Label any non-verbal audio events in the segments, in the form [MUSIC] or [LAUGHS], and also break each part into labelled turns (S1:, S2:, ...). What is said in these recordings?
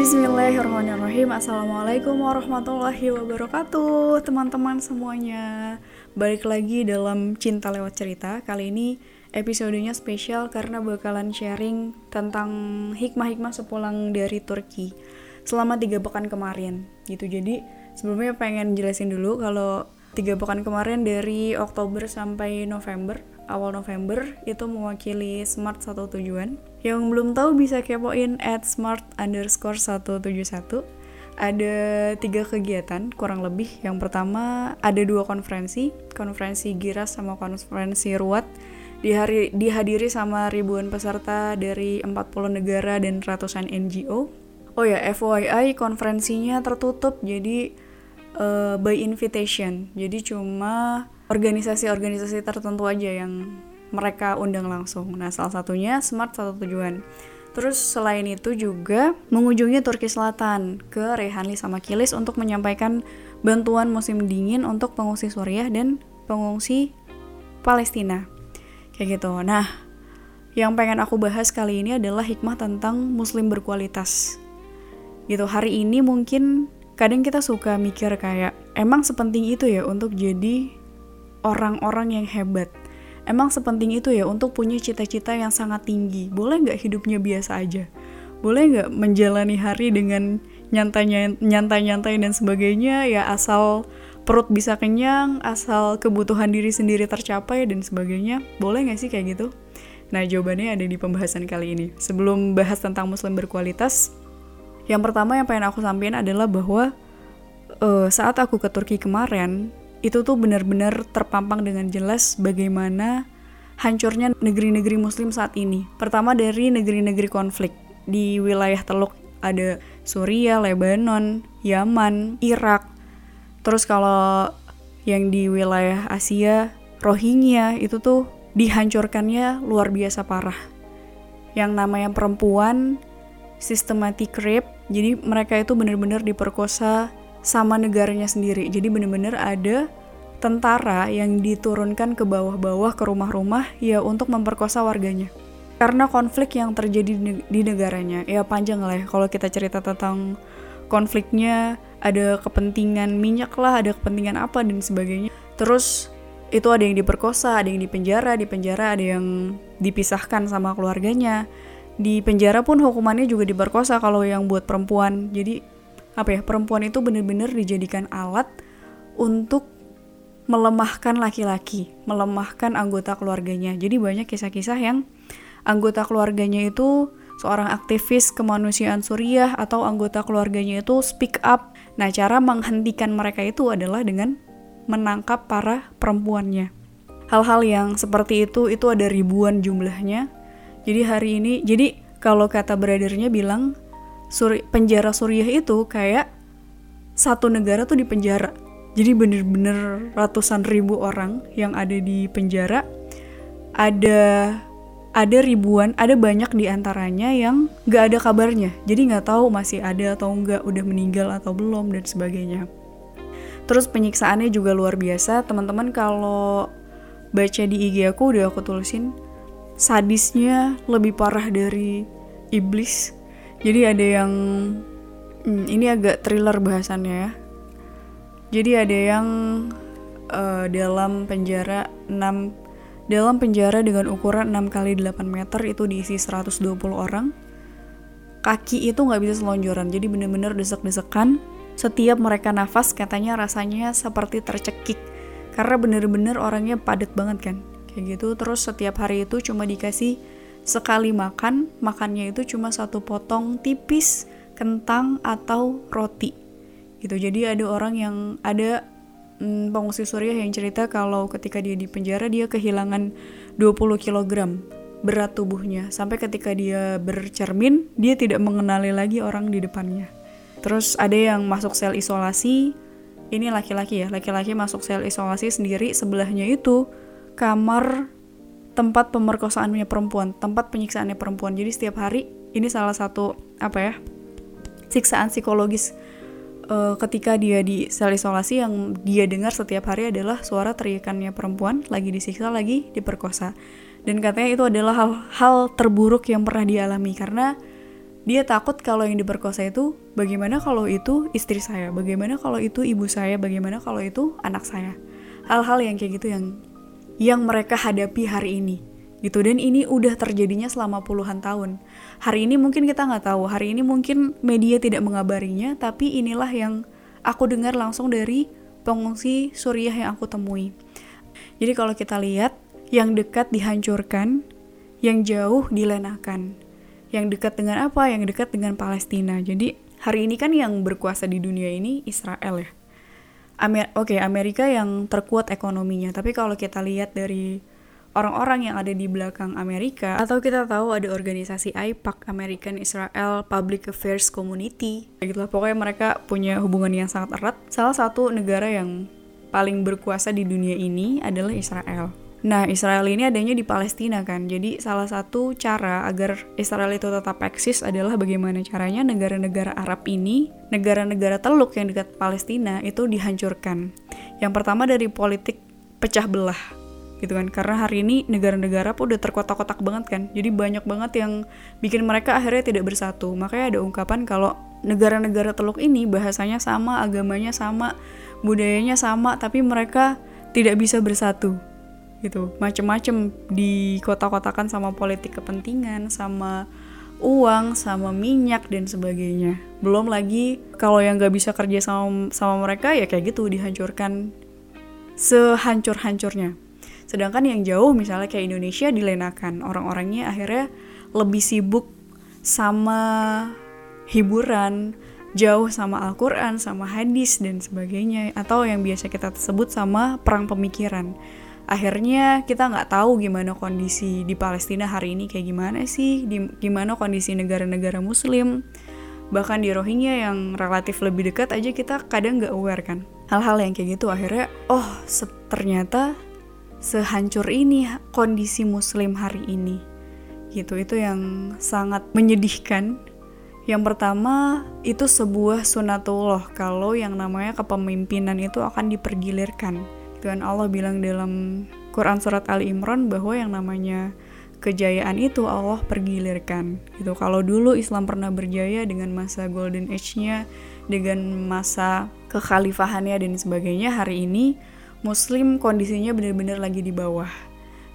S1: Bismillahirrahmanirrahim. Assalamualaikum warahmatullahi wabarakatuh Teman-teman semuanya. Balik lagi dalam Cinta Lewat Cerita. Kali ini episodenya spesial karena bakalan sharing Tentang hikmah-hikmah sepulang dari Turki Selama tiga pekan kemarin. Gitu Jadi sebelumnya pengen jelasin dulu Kalau tiga pekan kemarin dari Oktober sampai November awal November itu mewakili Smart satu tujuan. Yang belum tahu bisa kepoin at smart underscore 171. Ada tiga kegiatan kurang lebih. Yang pertama ada dua konferensi, konferensi Giras sama konferensi Ruat. Dihari, dihadiri sama ribuan peserta dari 40 negara dan ratusan NGO. Oh ya, FYI konferensinya tertutup jadi uh, by invitation. Jadi cuma organisasi-organisasi tertentu aja yang mereka undang langsung. Nah, salah satunya Smart Satu Tujuan. Terus selain itu juga mengunjungi Turki Selatan ke Rehanli sama Kilis untuk menyampaikan bantuan musim dingin untuk pengungsi Suriah dan pengungsi Palestina. Kayak gitu. Nah, yang pengen aku bahas kali ini adalah hikmah tentang muslim berkualitas. Gitu, hari ini mungkin kadang kita suka mikir kayak emang sepenting itu ya untuk jadi orang-orang yang hebat. Emang sepenting itu ya untuk punya cita-cita yang sangat tinggi. Boleh nggak hidupnya biasa aja? Boleh nggak menjalani hari dengan nyantai-nyantai dan sebagainya ya asal perut bisa kenyang, asal kebutuhan diri sendiri tercapai dan sebagainya. Boleh nggak sih kayak gitu? Nah jawabannya ada di pembahasan kali ini. Sebelum bahas tentang muslim berkualitas, yang pertama yang pengen aku sampaikan adalah bahwa uh, saat aku ke Turki kemarin, itu tuh benar-benar terpampang dengan jelas bagaimana hancurnya negeri-negeri muslim saat ini. Pertama dari negeri-negeri konflik di wilayah Teluk ada Suriah, Lebanon, Yaman, Irak. Terus kalau yang di wilayah Asia, Rohingya itu tuh dihancurkannya luar biasa parah. Yang namanya perempuan systematic rape, jadi mereka itu benar-benar diperkosa sama negaranya sendiri. Jadi bener-bener ada tentara yang diturunkan ke bawah-bawah ke rumah-rumah ya untuk memperkosa warganya. Karena konflik yang terjadi di negaranya, ya panjang lah ya kalau kita cerita tentang konfliknya, ada kepentingan minyak lah, ada kepentingan apa dan sebagainya. Terus itu ada yang diperkosa, ada yang dipenjara, di penjara ada yang dipisahkan sama keluarganya. Di penjara pun hukumannya juga diperkosa kalau yang buat perempuan. Jadi apa ya perempuan itu benar-benar dijadikan alat untuk melemahkan laki-laki, melemahkan anggota keluarganya. Jadi banyak kisah-kisah yang anggota keluarganya itu seorang aktivis kemanusiaan Suriah atau anggota keluarganya itu speak up. Nah, cara menghentikan mereka itu adalah dengan menangkap para perempuannya. Hal-hal yang seperti itu itu ada ribuan jumlahnya. Jadi hari ini, jadi kalau kata brothernya bilang Suri, penjara Suriah itu kayak satu negara tuh di penjara. Jadi bener-bener ratusan ribu orang yang ada di penjara. Ada ada ribuan, ada banyak di antaranya yang gak ada kabarnya. Jadi nggak tahu masih ada atau nggak, udah meninggal atau belum dan sebagainya. Terus penyiksaannya juga luar biasa. Teman-teman kalau baca di IG aku udah aku tulisin sadisnya lebih parah dari iblis jadi ada yang hmm, ini agak thriller bahasannya ya. Jadi ada yang uh, dalam penjara 6 dalam penjara dengan ukuran 6 kali 8 meter itu diisi 120 orang. Kaki itu nggak bisa selonjoran, jadi bener-bener desek-desekan. Setiap mereka nafas katanya rasanya seperti tercekik. Karena bener-bener orangnya padat banget kan. Kayak gitu, terus setiap hari itu cuma dikasih sekali makan, makannya itu cuma satu potong tipis kentang atau roti. Gitu. Jadi ada orang yang ada hmm, pengungsi Suriah yang cerita kalau ketika dia di penjara dia kehilangan 20 kg berat tubuhnya sampai ketika dia bercermin dia tidak mengenali lagi orang di depannya. Terus ada yang masuk sel isolasi, ini laki-laki ya, laki-laki masuk sel isolasi sendiri sebelahnya itu kamar tempat pemerkosaannya perempuan, tempat penyiksaannya perempuan. Jadi setiap hari ini salah satu apa ya siksaan psikologis uh, ketika dia di sel isolasi yang dia dengar setiap hari adalah suara teriakannya perempuan lagi disiksa lagi diperkosa dan katanya itu adalah hal-hal terburuk yang pernah dialami karena dia takut kalau yang diperkosa itu bagaimana kalau itu istri saya, bagaimana kalau itu ibu saya, bagaimana kalau itu anak saya. Hal-hal yang kayak gitu yang yang mereka hadapi hari ini. Gitu dan ini udah terjadinya selama puluhan tahun. Hari ini mungkin kita nggak tahu hari ini mungkin media tidak mengabarinya tapi inilah yang aku dengar langsung dari pengungsi Suriah yang aku temui. Jadi kalau kita lihat yang dekat dihancurkan yang jauh dilenakan. Yang dekat dengan apa? Yang dekat dengan Palestina. Jadi hari ini kan yang berkuasa di dunia ini Israel ya Amer Oke, okay, Amerika yang terkuat ekonominya, tapi kalau kita lihat dari orang-orang yang ada di belakang Amerika atau kita tahu ada organisasi AIPAC American Israel Public Affairs Community gitulah pokoknya mereka punya hubungan yang sangat erat. Salah satu negara yang paling berkuasa di dunia ini adalah Israel Nah, Israel ini adanya di Palestina kan. Jadi salah satu cara agar Israel itu tetap eksis adalah bagaimana caranya negara-negara Arab ini, negara-negara teluk yang dekat Palestina itu dihancurkan. Yang pertama dari politik pecah belah gitu kan karena hari ini negara-negara pun udah terkotak-kotak banget kan jadi banyak banget yang bikin mereka akhirnya tidak bersatu makanya ada ungkapan kalau negara-negara teluk ini bahasanya sama agamanya sama budayanya sama tapi mereka tidak bisa bersatu gitu. Macem-macem di kota-kotakan sama politik kepentingan sama uang sama minyak dan sebagainya. Belum lagi kalau yang nggak bisa kerja sama sama mereka ya kayak gitu dihancurkan sehancur-hancurnya. Sedangkan yang jauh misalnya kayak Indonesia dilenakan, orang-orangnya akhirnya lebih sibuk sama hiburan, jauh sama Al-Quran, sama hadis dan sebagainya, atau yang biasa kita sebut sama perang pemikiran. Akhirnya kita nggak tahu gimana kondisi di Palestina hari ini kayak gimana sih, di, gimana kondisi negara-negara Muslim, bahkan di Rohingya yang relatif lebih dekat aja kita kadang nggak aware kan. Hal-hal yang kayak gitu akhirnya, oh ternyata sehancur ini kondisi muslim hari ini. Gitu itu yang sangat menyedihkan. Yang pertama itu sebuah sunatullah kalau yang namanya kepemimpinan itu akan dipergilirkan dan Allah bilang dalam Quran surat Ali Imran bahwa yang namanya kejayaan itu Allah pergilirkan gitu kalau dulu Islam pernah berjaya dengan masa golden age-nya dengan masa kekhalifahannya dan sebagainya hari ini Muslim kondisinya benar-benar lagi di bawah.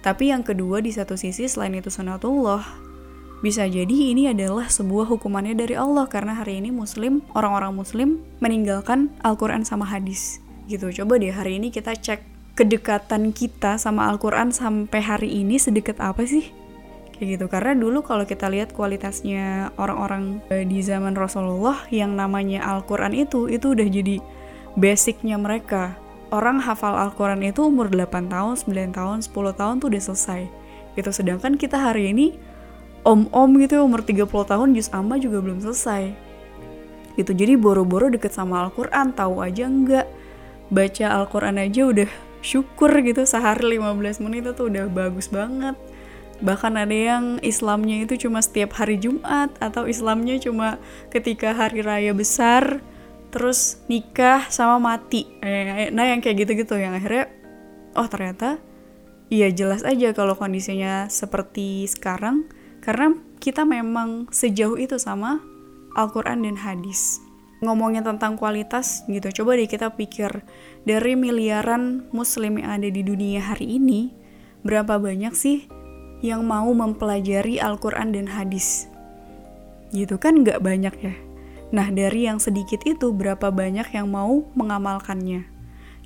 S1: Tapi yang kedua di satu sisi selain itu sunatullah, bisa jadi ini adalah sebuah hukumannya dari Allah karena hari ini Muslim, orang-orang Muslim meninggalkan Al-Quran sama hadis. Gitu, coba deh hari ini kita cek kedekatan kita sama Al-Quran sampai hari ini sedekat apa sih? Kayak gitu, karena dulu kalau kita lihat kualitasnya orang-orang eh, di zaman Rasulullah yang namanya Al-Quran itu, itu udah jadi basicnya mereka orang hafal Al-Quran itu umur 8 tahun, 9 tahun, 10 tahun tuh udah selesai. Gitu. Sedangkan kita hari ini om-om gitu umur 30 tahun jus amma juga belum selesai. Gitu. Jadi boro-boro deket sama Al-Quran, tahu aja enggak. Baca Al-Quran aja udah syukur gitu sehari 15 menit itu udah bagus banget. Bahkan ada yang Islamnya itu cuma setiap hari Jumat atau Islamnya cuma ketika hari raya besar terus nikah sama mati eh, nah yang kayak gitu-gitu yang akhirnya oh ternyata iya jelas aja kalau kondisinya seperti sekarang karena kita memang sejauh itu sama Al-Quran dan hadis ngomongnya tentang kualitas gitu coba deh kita pikir dari miliaran muslim yang ada di dunia hari ini berapa banyak sih yang mau mempelajari Al-Quran dan hadis gitu kan nggak banyak ya Nah, dari yang sedikit itu, berapa banyak yang mau mengamalkannya?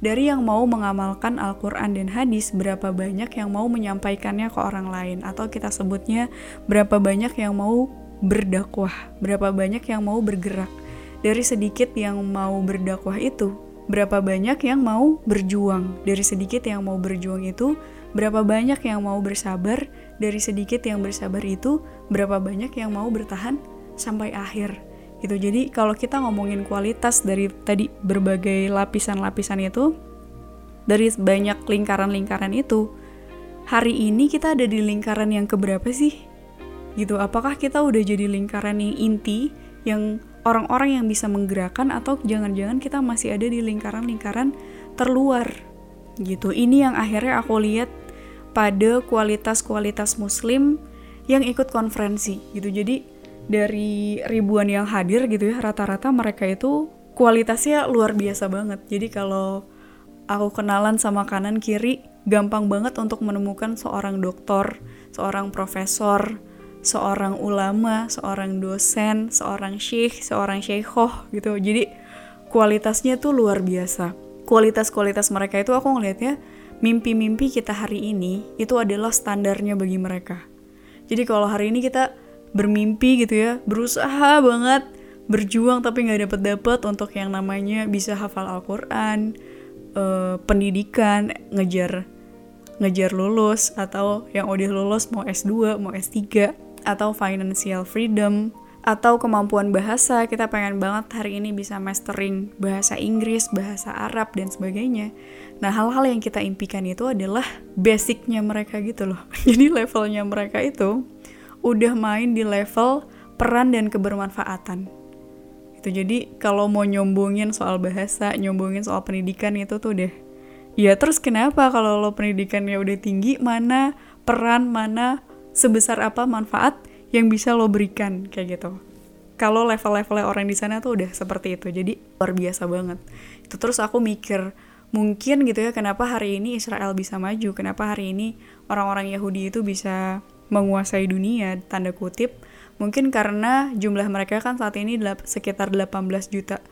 S1: Dari yang mau mengamalkan Al-Quran dan hadis, berapa banyak yang mau menyampaikannya ke orang lain? Atau kita sebutnya, berapa banyak yang mau berdakwah? Berapa banyak yang mau bergerak? Dari sedikit yang mau berdakwah itu, berapa banyak yang mau berjuang? Dari sedikit yang mau berjuang itu, berapa banyak yang mau bersabar? Dari sedikit yang bersabar itu, berapa banyak yang mau bertahan sampai akhir? gitu jadi kalau kita ngomongin kualitas dari tadi berbagai lapisan-lapisan itu dari banyak lingkaran-lingkaran itu hari ini kita ada di lingkaran yang keberapa sih gitu apakah kita udah jadi lingkaran yang inti yang orang-orang yang bisa menggerakkan atau jangan-jangan kita masih ada di lingkaran-lingkaran terluar gitu. Ini yang akhirnya aku lihat pada kualitas-kualitas muslim yang ikut konferensi gitu. Jadi dari ribuan yang hadir gitu ya rata-rata mereka itu kualitasnya luar biasa banget. Jadi kalau aku kenalan sama kanan kiri gampang banget untuk menemukan seorang doktor seorang profesor seorang ulama seorang dosen seorang syekh seorang syekhoh gitu. Jadi kualitasnya tuh luar biasa. Kualitas-kualitas mereka itu aku ngelihatnya mimpi-mimpi kita hari ini itu adalah standarnya bagi mereka. Jadi kalau hari ini kita bermimpi gitu ya berusaha banget berjuang tapi nggak dapet dapet untuk yang namanya bisa hafal Al-Quran uh, pendidikan ngejar ngejar lulus atau yang udah lulus mau S2 mau S3 atau financial freedom atau kemampuan bahasa kita pengen banget hari ini bisa mastering bahasa Inggris, bahasa Arab dan sebagainya. Nah hal-hal yang kita impikan itu adalah basicnya mereka gitu loh. [LAUGHS] Jadi levelnya mereka itu udah main di level peran dan kebermanfaatan. Itu jadi kalau mau nyombongin soal bahasa, nyombongin soal pendidikan itu tuh deh. Ya terus kenapa kalau lo pendidikannya udah tinggi, mana peran, mana sebesar apa manfaat yang bisa lo berikan kayak gitu. Kalau level-levelnya orang di sana tuh udah seperti itu, jadi luar biasa banget. Itu terus aku mikir, mungkin gitu ya kenapa hari ini Israel bisa maju, kenapa hari ini orang-orang Yahudi itu bisa menguasai dunia tanda kutip mungkin karena jumlah mereka kan saat ini sekitar 18 juta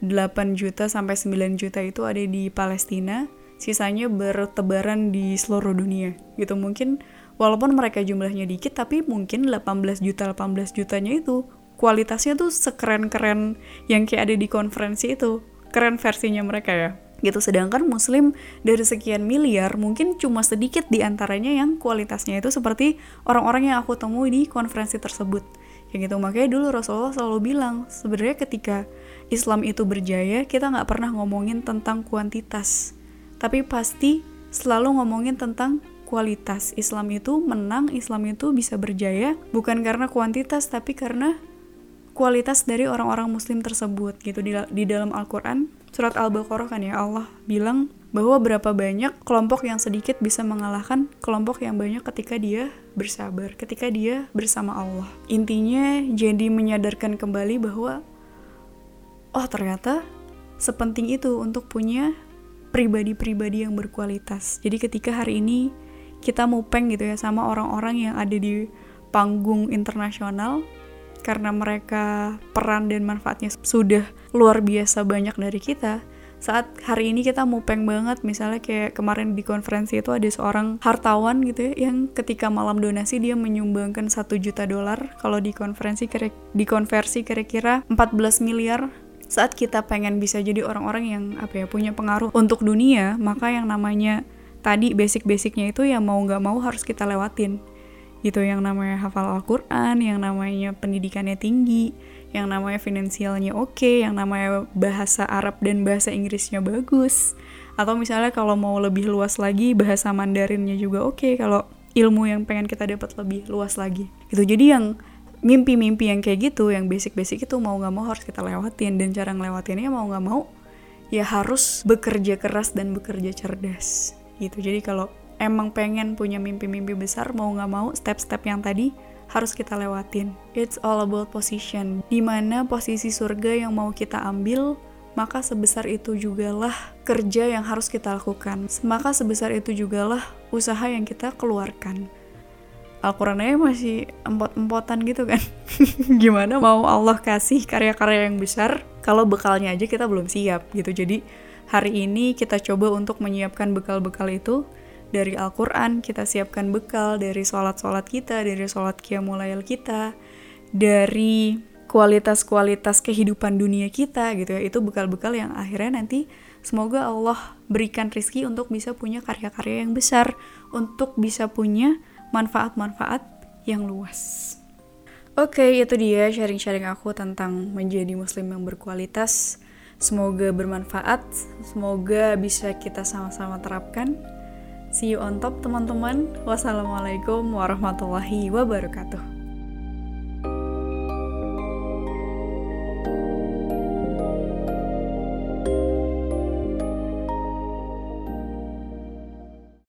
S1: 8 juta sampai 9 juta itu ada di Palestina sisanya bertebaran di seluruh dunia gitu mungkin walaupun mereka jumlahnya dikit tapi mungkin 18 juta 18 jutanya itu kualitasnya tuh sekeren-keren yang kayak ada di konferensi itu. Keren versinya mereka ya. Gitu. Sedangkan muslim dari sekian miliar mungkin cuma sedikit di antaranya yang kualitasnya itu seperti orang-orang yang aku temui di konferensi tersebut. Kayak gitu. Makanya dulu Rasulullah selalu bilang sebenarnya ketika Islam itu berjaya kita nggak pernah ngomongin tentang kuantitas. Tapi pasti selalu ngomongin tentang kualitas Islam itu menang Islam itu bisa berjaya bukan karena kuantitas tapi karena kualitas dari orang-orang muslim tersebut gitu di, di dalam Al-Quran surat Al-Baqarah kan ya Allah bilang bahwa berapa banyak kelompok yang sedikit bisa mengalahkan kelompok yang banyak ketika dia bersabar, ketika dia bersama Allah. Intinya jadi menyadarkan kembali bahwa oh ternyata sepenting itu untuk punya pribadi-pribadi yang berkualitas. Jadi ketika hari ini kita mupeng gitu ya sama orang-orang yang ada di panggung internasional karena mereka peran dan manfaatnya sudah luar biasa banyak dari kita. Saat hari ini kita mupeng banget misalnya kayak kemarin di konferensi itu ada seorang hartawan gitu ya yang ketika malam donasi dia menyumbangkan satu juta dolar. Kalau di konferensi kira dikonversi kira-kira 14 miliar. Saat kita pengen bisa jadi orang-orang yang apa ya punya pengaruh untuk dunia maka yang namanya tadi basic-basicnya itu ya mau nggak mau harus kita lewatin. Gitu yang namanya hafal Al-Quran, yang namanya pendidikannya tinggi, yang namanya finansialnya oke, okay, yang namanya bahasa Arab dan bahasa Inggrisnya bagus, atau misalnya kalau mau lebih luas lagi bahasa Mandarinnya juga oke, okay, kalau ilmu yang pengen kita dapat lebih luas lagi. Gitu jadi yang mimpi-mimpi yang kayak gitu, yang basic-basic itu mau nggak mau harus kita lewatin. Dan cara ngelewatinnya mau nggak mau ya harus bekerja keras dan bekerja cerdas gitu. Jadi kalau emang pengen punya mimpi-mimpi besar mau nggak mau step-step yang tadi harus kita lewatin. It's all about position. Di mana posisi surga yang mau kita ambil, maka sebesar itu jugalah kerja yang harus kita lakukan. Maka sebesar itu jugalah usaha yang kita keluarkan. Al-Qurannya masih empot-empotan gitu kan. [LAUGHS] Gimana mau Allah kasih karya-karya yang besar kalau bekalnya aja kita belum siap gitu. Jadi hari ini kita coba untuk menyiapkan bekal-bekal itu dari Al-Quran, kita siapkan bekal dari sholat-sholat kita, dari sholat qiyamulail kita, dari kualitas-kualitas kehidupan dunia kita gitu ya, itu bekal-bekal yang akhirnya nanti semoga Allah berikan rizki untuk bisa punya karya-karya yang besar, untuk bisa punya manfaat-manfaat yang luas. Oke, okay, itu dia sharing-sharing aku tentang menjadi muslim yang berkualitas. Semoga bermanfaat, semoga bisa kita sama-sama terapkan. See you on top teman-teman. Wassalamualaikum warahmatullahi wabarakatuh.